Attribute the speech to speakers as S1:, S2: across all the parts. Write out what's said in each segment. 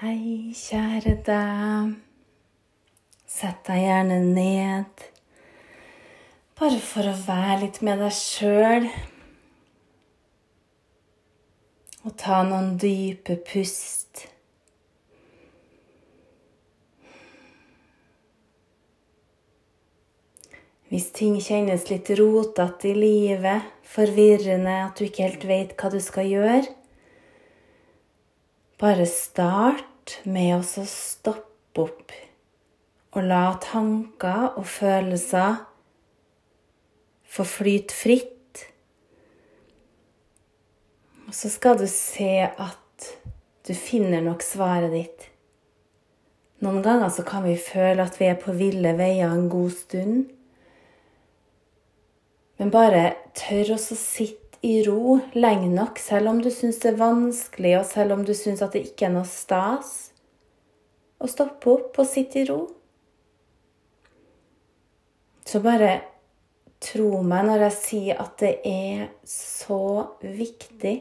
S1: Hei, kjære deg. Sett deg gjerne ned. Bare for å være litt med deg sjøl. Og ta noen dype pust. Hvis ting kjennes litt rotete i livet, forvirrende, at du ikke helt vet hva du skal gjøre, bare start med å stoppe opp og la tanker og følelser få flyte fritt. Og så skal du se at du finner nok svaret ditt. Noen ganger så kan vi føle at vi er på ville veier en god stund. Men bare tør oss å sitte i ro lenge nok, selv om du syns det er vanskelig, og selv om du syns at det ikke er noe stas. Og stoppe opp og sitte i ro. Så bare tro meg når jeg sier at det er så viktig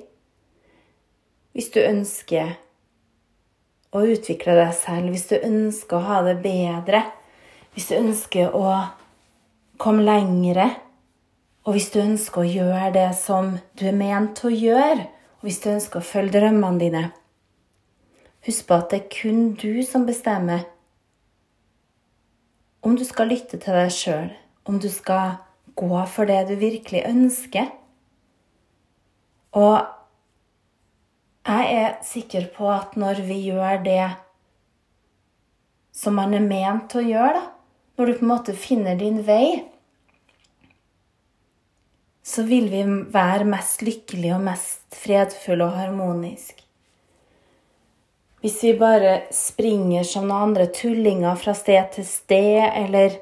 S1: hvis du ønsker å utvikle deg selv, hvis du ønsker å ha det bedre, hvis du ønsker å komme lengre og hvis du ønsker å gjøre det som du er ment til å gjøre, og hvis du ønsker å følge drømmene dine Husk på at det er kun du som bestemmer om du skal lytte til deg sjøl, om du skal gå for det du virkelig ønsker. Og jeg er sikker på at når vi gjør det som man er ment til å gjøre, da, når du på en måte finner din vei, så vil vi være mest lykkelige og mest fredfulle og harmoniske. Hvis vi bare springer som noen andre tullinger fra sted til sted, eller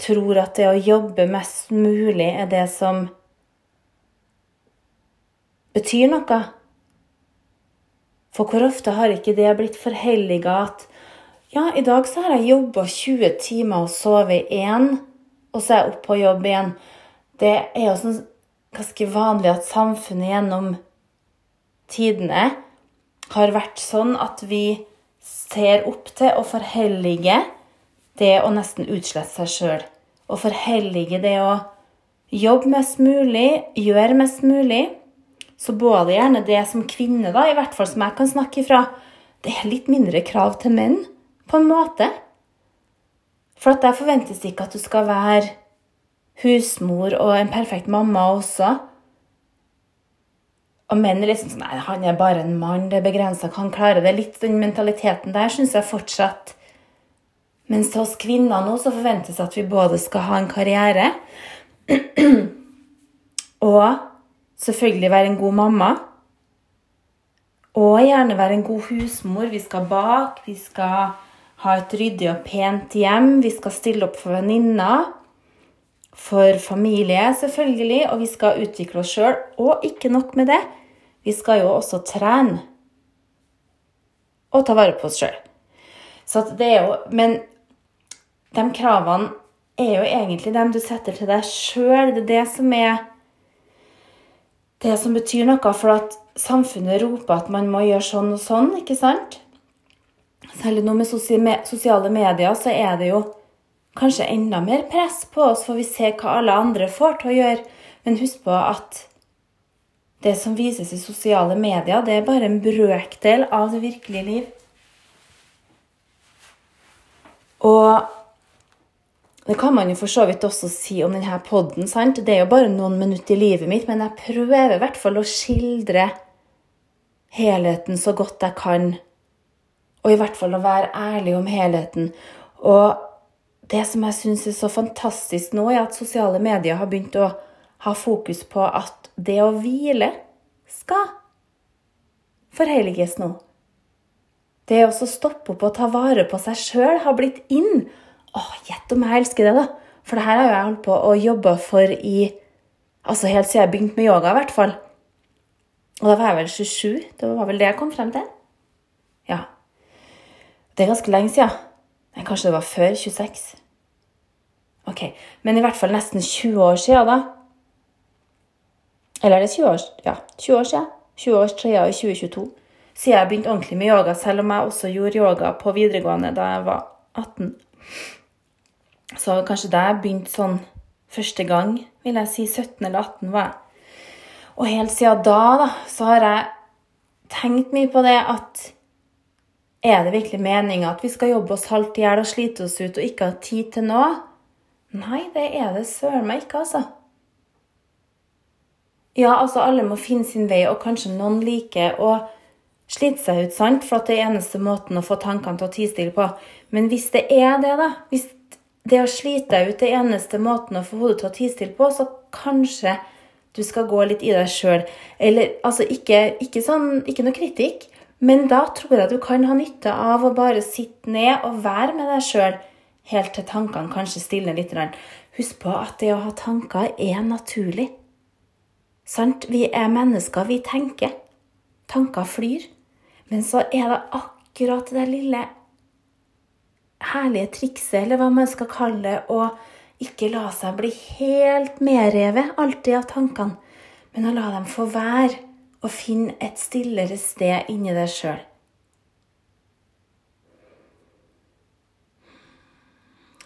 S1: tror at det å jobbe mest mulig er det som betyr noe For hvor ofte har ikke det blitt forhelliga at ja, i dag så har jeg jobba 20 timer og sovet én, og så er jeg oppe på jobb igjen. Det er jo sånn ganske vanlig at samfunnet gjennom tidene har vært sånn at vi ser opp til å forhellige det å nesten utslette seg sjøl. Å forhellige det å jobbe mest mulig, gjøre mest mulig. Så både gjerne det som kvinne, da, i hvert fall som jeg kan snakke ifra, det er litt mindre krav til menn, på en måte. For at der forventes det ikke at du skal være husmor og en perfekt mamma også. Og menn er liksom sånn Nei, han er bare en mann, det er begrensa, han klarer det. Litt den mentaliteten der syns jeg fortsatt Mens hos kvinner nå så forventes at vi både skal ha en karriere og selvfølgelig være en god mamma. Og gjerne være en god husmor. Vi skal bake, vi skal ha et ryddig og pent hjem, vi skal stille opp for venninner for familie, selvfølgelig, og vi skal utvikle oss sjøl. Og ikke nok med det, vi skal jo også trene og ta vare på oss sjøl. Men de kravene er jo egentlig dem du setter til deg sjøl. Det er det som er det som betyr noe, for at samfunnet roper at man må gjøre sånn og sånn, ikke sant? Særlig nå med sosiale medier så er det jo kanskje enda mer press på oss, for vi ser hva alle andre får til å gjøre. Men husk på at det som vises i sosiale medier, det er bare en brøkdel av det virkelige liv. Og det kan man jo for så vidt også si om denne poden. Det er jo bare noen minutter i livet mitt, men jeg prøver i hvert fall å skildre helheten så godt jeg kan. Og i hvert fall å være ærlig om helheten. Og det som jeg syns er så fantastisk nå, er at sosiale medier har begynt å ha fokus på at det å hvile skal forhelliges nå. Det å stoppe opp og ta vare på seg sjøl har blitt inn. Åh, Gjett om jeg elsker det, da! For det her har jeg holdt på å jobbe for i Altså helt siden jeg begynte med yoga, i hvert fall. Og da var jeg vel 27. Det var vel det jeg kom frem til. Ja. Det er ganske lenge siden. Men kanskje det var før 26. Ok, Men i hvert fall nesten 20 år siden, da. Eller er det 20 år Ja, 20 år siden. 20 år siden i 2022. siden jeg begynte ordentlig med yoga, selv om jeg også gjorde yoga på videregående da jeg var 18. Så kanskje da jeg begynte sånn første gang, vil jeg si 17 eller 18 var jeg. Og helt siden da, da, så har jeg tenkt mye på det at er det virkelig meninga at vi skal jobbe oss halvt i hjel og slite oss ut og ikke ha tid til noe? Nei, det er det søren meg ikke, altså. Ja, altså, alle må finne sin vei, og kanskje noen liker å slite seg ut, sant? For at det er eneste måten å få tankene til å tie stille på. Men hvis det er det, da Hvis det å slite deg ut er eneste måten å få hodet til å tie stille på, så kanskje du skal gå litt i deg sjøl. Eller altså, ikke, ikke, sånn, ikke noe kritikk, men da tror jeg du kan ha nytte av å bare sitte ned og være med deg sjøl helt til tankene kanskje stilner litt. Husk på at det å ha tanker er naturlig. Sant? Vi er mennesker, vi tenker. Tanker flyr. Men så er det akkurat det lille herlige trikset, eller hva man skal kalle det, å ikke la seg bli helt medrevet alltid av tankene, men å la dem få være og finne et stillere sted inni deg sjøl.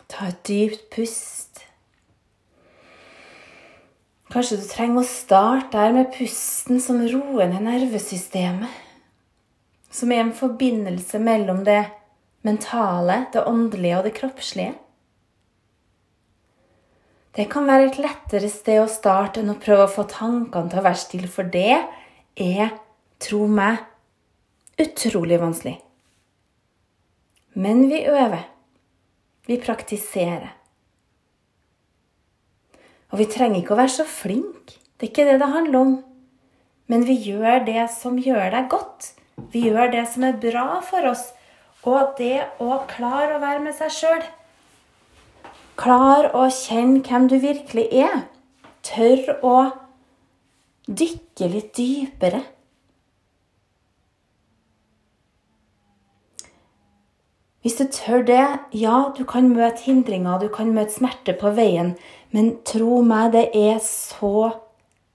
S1: Ta et dypt pust. Kanskje du trenger å starte der med pusten som roer ned nervesystemet. Som er en forbindelse mellom det mentale, det åndelige og det kroppslige. Det kan være et lettere sted å starte enn å prøve å få tankene til å være stille, for det er, tro meg, utrolig vanskelig. Men vi øver. Vi praktiserer. Og vi trenger ikke å være så flink. Det er ikke det det handler om. Men vi gjør det som gjør deg godt. Vi gjør det som er bra for oss. Og det å klare å være med seg sjøl. Klar å kjenne hvem du virkelig er. Tør å dykke litt dypere. Hvis du tør det, ja, du kan møte hindringer, du kan møte smerte på veien, men tro meg, det er så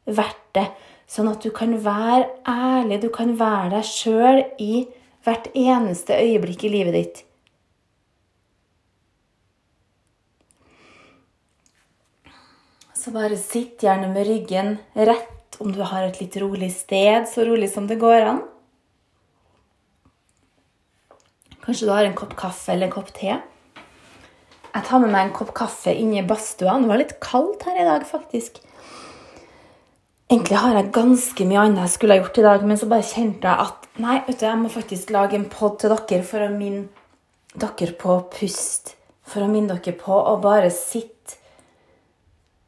S1: verdt det. Sånn at du kan være ærlig, du kan være deg sjøl i hvert eneste øyeblikk i livet ditt. Så bare sitt gjerne med ryggen rett om du har et litt rolig sted, så rolig som det går an. Kanskje du har en kopp kaffe eller en kopp te. Jeg tar med meg en kopp kaffe inn i badstua. Det var litt kaldt her i dag, faktisk. Egentlig har jeg ganske mye annet jeg skulle ha gjort i dag, men så bare kjente jeg at nei, vet du, jeg må faktisk lage en pod til dere for å minne dere på pust. For å minne dere på å bare sitte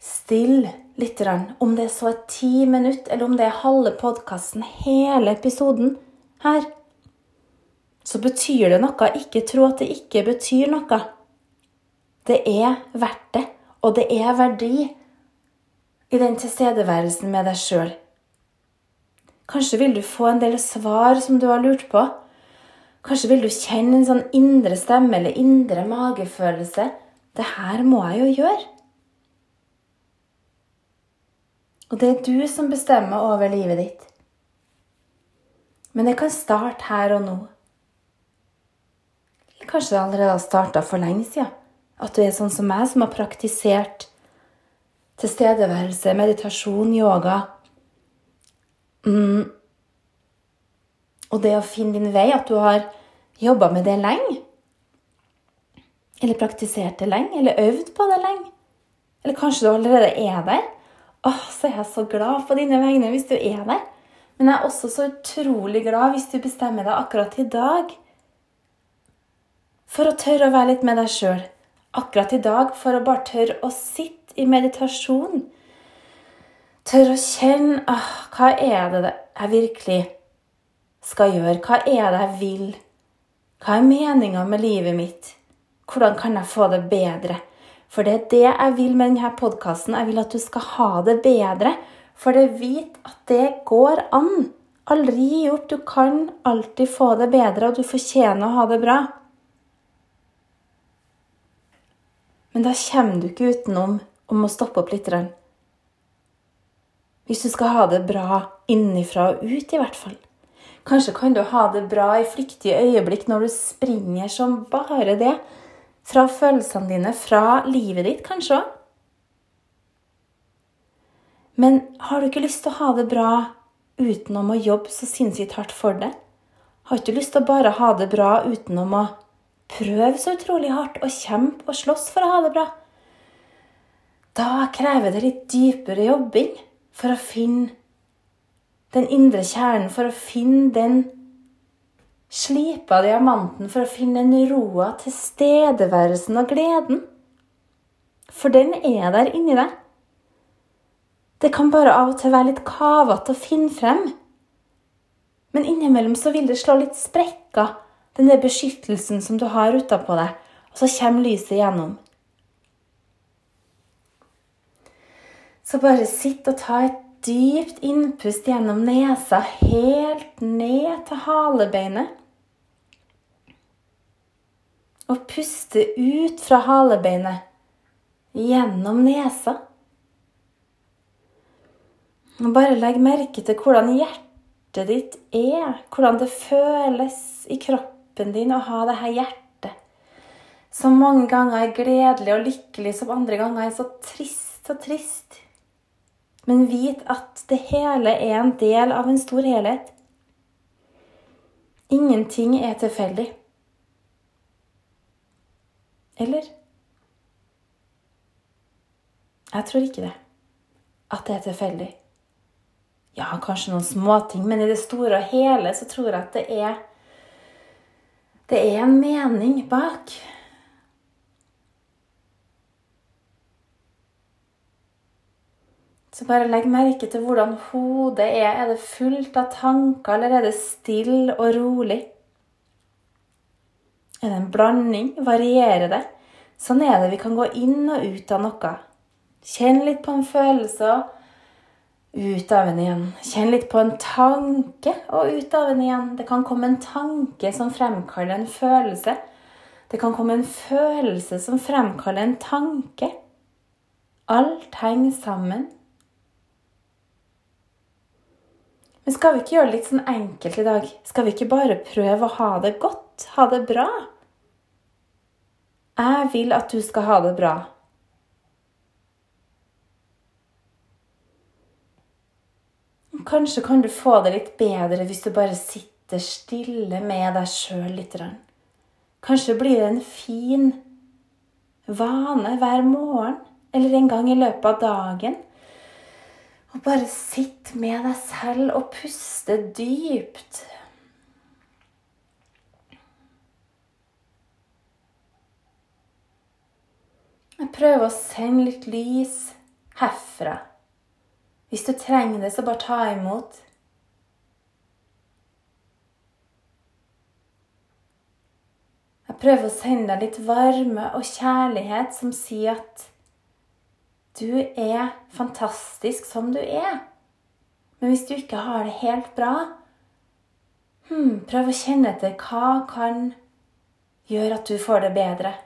S1: stille litt. Om det så er ti minutter, eller om det er halve podkasten, hele episoden her så betyr det noe. Ikke tro at det ikke betyr noe. Det er verdt det, og det er verdi i den tilstedeværelsen med deg sjøl. Kanskje vil du få en del svar som du har lurt på. Kanskje vil du kjenne en sånn indre stemme eller indre magefølelse. Det her må jeg jo gjøre. Og det er du som bestemmer over livet ditt. Men det kan starte her og nå. Kanskje det allerede har starta for lenge siden. At du er sånn som meg, som har praktisert tilstedeværelse, meditasjon, yoga. Mm. Og det å finne din vei, at du har jobba med det lenge. Eller praktisert det lenge, eller øvd på det lenge. Eller kanskje du allerede er der. Åh, så er jeg så glad på dine vegne hvis du er der. Men jeg er også så utrolig glad hvis du bestemmer deg akkurat i dag for å tørre å være litt med deg sjøl. Akkurat i dag for å bare tørre å sitte i meditasjon. Tørre å kjenne ah, hva er det jeg virkelig skal gjøre? Hva er det jeg vil? Hva er meninga med livet mitt? Hvordan kan jeg få det bedre? For det er det jeg vil med denne podkasten. Jeg vil at du skal ha det bedre. For det vit at det går an. Aldri gi opp. Du kan alltid få det bedre, og du fortjener å ha det bra. Men da kommer du ikke utenom om å stoppe opp litt. Hvis du skal ha det bra innenfra og ut, i hvert fall. Kanskje kan du ha det bra i flyktige øyeblikk når du springer som bare det. Fra følelsene dine, fra livet ditt, kanskje òg. Men har du ikke lyst til å ha det bra utenom å jobbe så sinnssykt hardt for det? Har ikke lyst til å bare ha det bra utenom å prøve så utrolig hardt og kjempe og slåss for å ha det bra? Da krever det litt dypere jobbing for å finne den indre kjernen, for å finne den slipa diamanten, for å finne den roa, tilstedeværelsen og gleden. For den er der inni deg. Det kan bare av og til være litt kavete å finne frem. Men innimellom så vil det slå litt sprekker, den der beskyttelsen som du har utapå deg, og så kommer lyset gjennom. Så bare sitt og ta et dypt innpust gjennom nesa, helt ned til halebeinet. Og puste ut fra halebeinet gjennom nesa. Og bare legg merke til hvordan hjertet ditt er, hvordan det føles i kroppen din og ha det her hjertet. Som mange ganger er gledelig og lykkelig, som andre ganger er så trist og trist. Men vit at det hele er en del av en stor helhet. Ingenting er tilfeldig. Eller? Jeg tror ikke det. At det er tilfeldig. Ja, kanskje noen småting, men i det store og hele så tror jeg at det er Det er en mening bak. Så bare legg merke til hvordan hodet er. Er det fullt av tanker, eller er det stille og rolig? Er det en blanding? Varierer det? Sånn er det. Vi kan gå inn og ut av noe. Kjenn litt på en følelse og ut av henne igjen. Kjenn litt på en tanke og ut av henne igjen. Det kan komme en tanke som fremkaller en følelse. Det kan komme en følelse som fremkaller en tanke. Alt henger sammen. Men skal vi ikke gjøre det litt sånn enkelt i dag? Skal vi ikke bare prøve å ha det godt? Ha det bra? Jeg vil at du skal ha det bra. Kanskje kan du få det litt bedre hvis du bare sitter stille med deg sjøl litt. Kanskje blir det en fin vane hver morgen eller en gang i løpet av dagen og bare sitt med deg selv og puste dypt. Jeg prøver å sende litt lys herfra. Hvis du trenger det, så bare ta imot. Jeg prøver å sende deg litt varme og kjærlighet som sier at du er fantastisk som du er. Men hvis du ikke har det helt bra, hmm, prøv å kjenne etter hva kan gjøre at du får det bedre.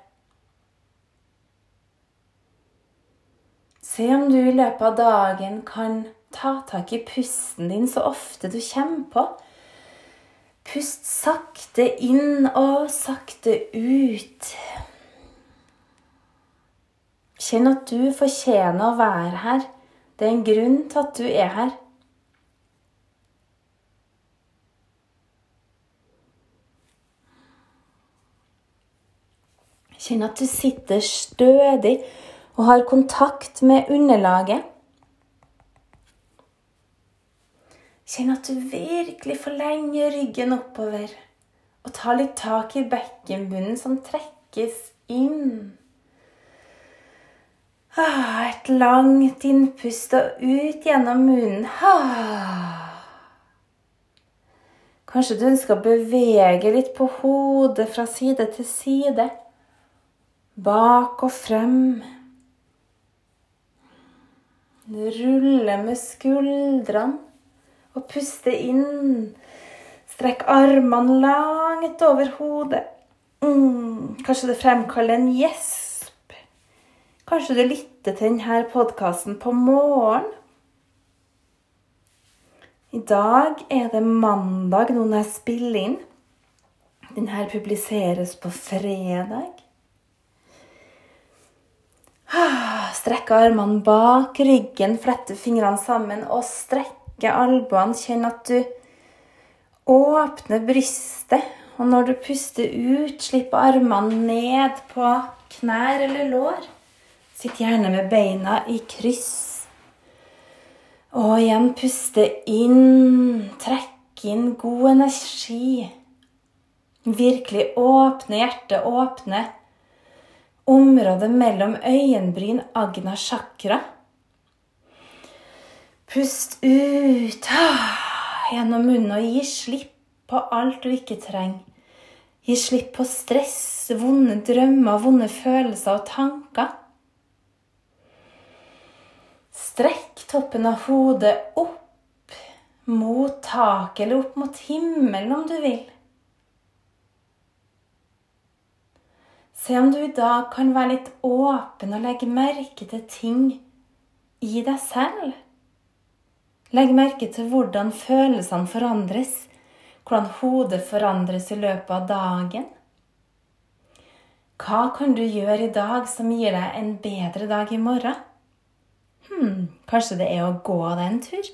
S1: Se om du i løpet av dagen kan ta tak i pusten din så ofte du kommer på. Pust sakte inn og sakte ut. Kjenn at du fortjener å være her. Det er en grunn til at du er her. Kjenn at du sitter stødig og har kontakt med underlaget. Kjenn at du virkelig forlenger ryggen oppover og tar litt tak i bekkenbunnen som trekkes inn. Ah, et langt innpust og ut gjennom munnen. Ah. Kanskje du ønsker å bevege litt på hodet fra side til side. Bak og frem. Rulle med skuldrene og puste inn. Strekk armene langt over hodet. Mm, kanskje det fremkaller en gjesp. Kanskje du lytter til denne podkasten på morgenen? I dag er det mandag nå når jeg inn. Denne publiseres på fredag. Ah, strekke armene bak ryggen, flette fingrene sammen og strekke albuene. Kjenn at du åpner brystet. Og når du puster ut, slipp armene ned på knær eller lår. Sitt gjerne med beina i kryss. Og igjen puste inn. Trekk inn god energi. Virkelig åpne hjertet, åpne området mellom øyenbryn, agna chakra. Pust ut ah, gjennom munnen og gi slipp på alt du ikke trenger. Gi slipp på stress, vonde drømmer, vonde følelser og tanker. Strekk toppen av hodet opp mot taket eller opp mot himmelen om du vil. Se om du i dag kan være litt åpen og legge merke til ting i deg selv. Legg merke til hvordan følelsene forandres, hvordan hodet forandres i løpet av dagen. Hva kan du gjøre i dag som gir deg en bedre dag i morgen? Hm, kanskje det er å gå deg en tur?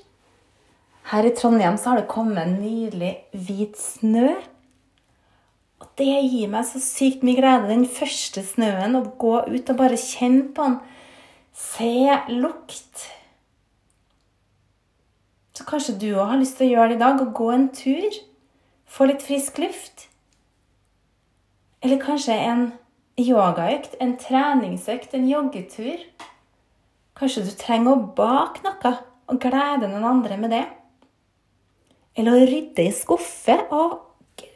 S1: Her i Trondheim har det kommet en nydelig hvit snø. Og det gir meg så sykt mye glede, den første snøen. Å gå ut og bare kjenne på den. Se lukt. Så kanskje du òg har lyst til å gjøre det i dag, og gå en tur. Få litt frisk luft. Eller kanskje en yogaøkt, en treningsøkt, en joggetur. Kanskje du trenger å bake noe og glede noen andre med det. Eller å rydde i skuffe. Å,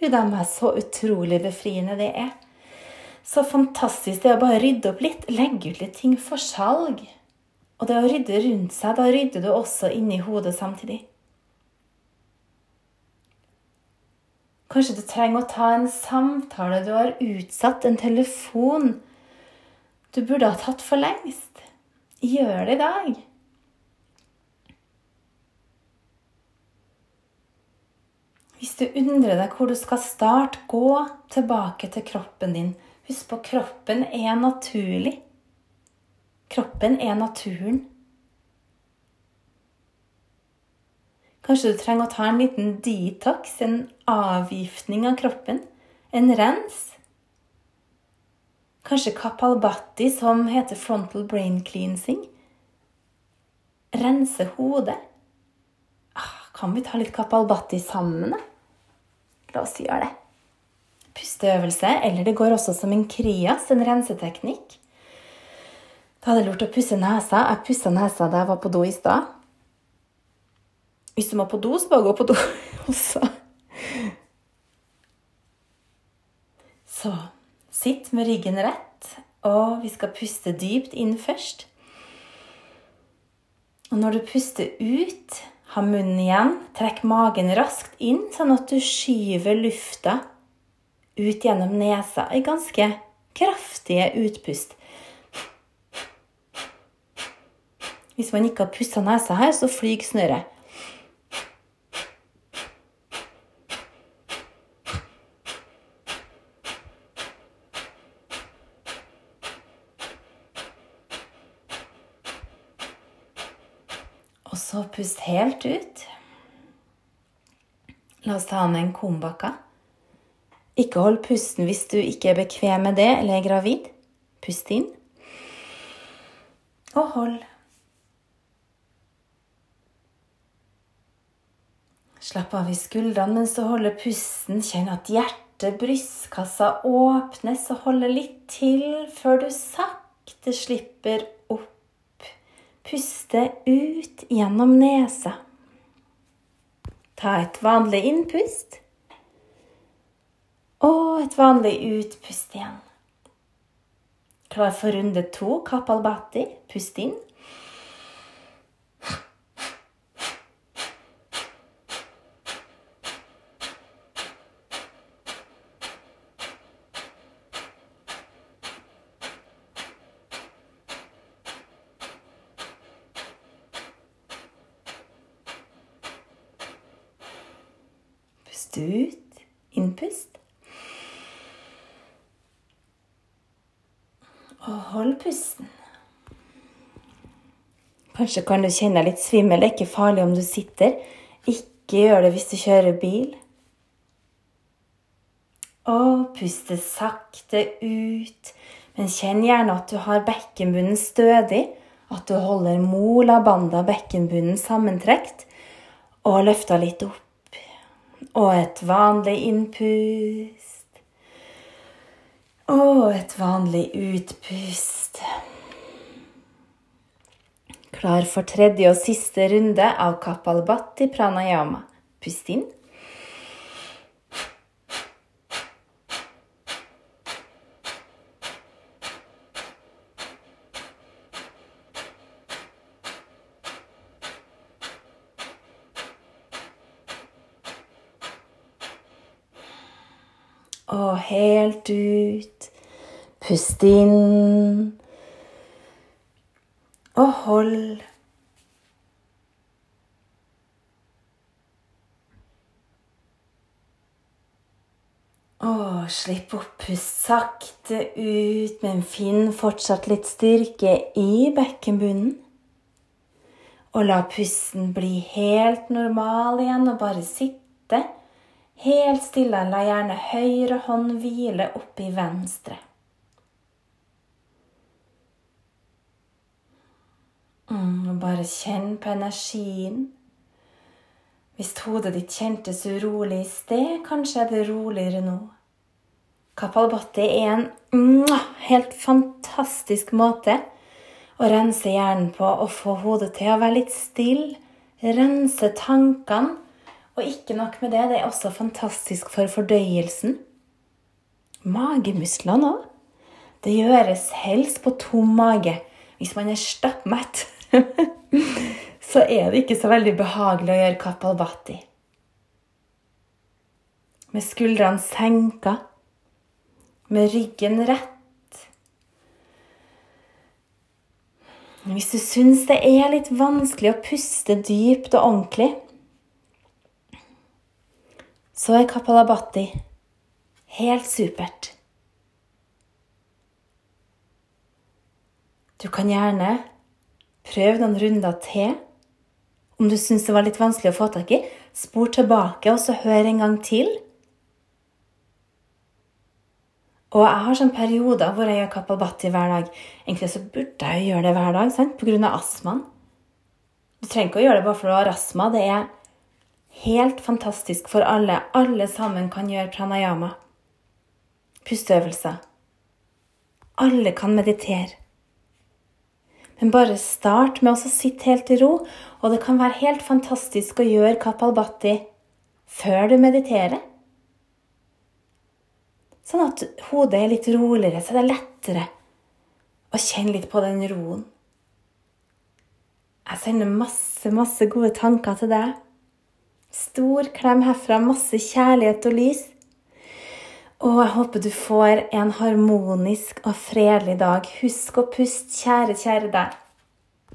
S1: gud a meg, så utrolig befriende det er. Så fantastisk det er å bare rydde opp litt, legge ut litt ting for salg. Og det å rydde rundt seg, da rydder du også inni hodet samtidig. Kanskje du trenger å ta en samtale du har utsatt, en telefon du burde ha tatt for lengst. Gjør det i dag. Hvis du undrer deg hvor du skal starte, gå tilbake til kroppen din. Husk på kroppen er naturlig. Kroppen er naturen. Kanskje du trenger å ta en liten detox, en avgiftning av kroppen. En rens. Kanskje kapalbati, som heter frontal brain cleansing. Rense hodet. Ah, kan vi ta litt kapalbati sammen, da? La oss gjøre det. Pusteøvelse, eller det går også som en krias, en renseteknikk. Da er det lurt å pusse nesa. Jeg pussa nesa da jeg var på do i stad. Hvis du må på do, så bare gå på do også. Så Sitt med ryggen rett, og vi skal puste dypt inn først. Og når du puster ut, ha munnen igjen. Trekk magen raskt inn, sånn at du skyver lufta ut gjennom nesa i ganske kraftige utpust. Hvis man ikke har pussa nesa her, så flyr snøret. Og så pust helt ut. La oss ta med en kumbhaka. Ikke hold pusten hvis du ikke er bekvem med det eller er gravid. Pust inn. Og hold. Slapp av i skuldrene mens du holder pusten. Kjenn at hjertet, brystkassa åpnes, og holder litt til før du sakte slipper opp Puste ut gjennom nesa. Ta et vanlig innpust. Og et vanlig utpust igjen. Klar for runde to, kapalbati. Pust inn. Pust ut. Innpust. Og hold pusten. Kanskje kan du kjenne deg litt svimmel. Det er ikke farlig om du sitter. Ikke gjør det hvis du kjører bil. Og puste sakte ut. Men kjenn gjerne at du har bekkenbunnen stødig. At du holder mola banda bekkenbunnen sammentrekt. Og løfta litt opp. Og et vanlig innpust. Og et vanlig utpust. Klar for tredje og siste runde av Kapalbati pranayama. Pust inn. Og ut. Pust inn. Og hold. Og slipp opp. Pust sakte ut, men finn fortsatt litt styrke i bekkenbunnen. Og la pusten bli helt normal igjen, og bare sitte helt stille. La gjerne høyre hånd hvile oppi venstre. Mm, bare kjenn på energien. Hvis hodet ditt kjentes urolig i sted, kanskje er det roligere nå. Kapalbhati er en mwah, helt fantastisk måte å rense hjernen på og få hodet til å være litt stille. Rense tankene. Og ikke nok med det, det er også fantastisk for fordøyelsen. Magemusklene òg. Det gjøres helst på tom mage hvis man er stappmett. så er det ikke så veldig behagelig å gjøre kapalbati. Med skuldrene senka, med ryggen rett. Hvis du syns det er litt vanskelig å puste dypt og ordentlig, så er kapalabhati helt supert. Du kan gjerne prøve noen runder til. Om du syns det var litt vanskelig å få tak i, spor tilbake og så hør en gang til. Og jeg har sånne perioder hvor jeg gjør kapalbhati hver dag. Egentlig så burde jeg jo gjøre det hver dag sant? pga. astmaen. Du trenger ikke å gjøre det bare for å har astma. Det er helt fantastisk for alle. Alle sammen kan gjøre pranayama. Pusteøvelser. Alle kan meditere. Men bare start med å sitte helt i ro, og det kan være helt fantastisk å gjøre kapalbati før du mediterer. Sånn at hodet er litt roligere, så det er lettere å kjenne litt på den roen. Jeg sender masse, masse gode tanker til deg. Stor klem herfra, masse kjærlighet og lys. Og jeg håper du får en harmonisk og fredelig dag. Husk å puste, kjære, kjære deg.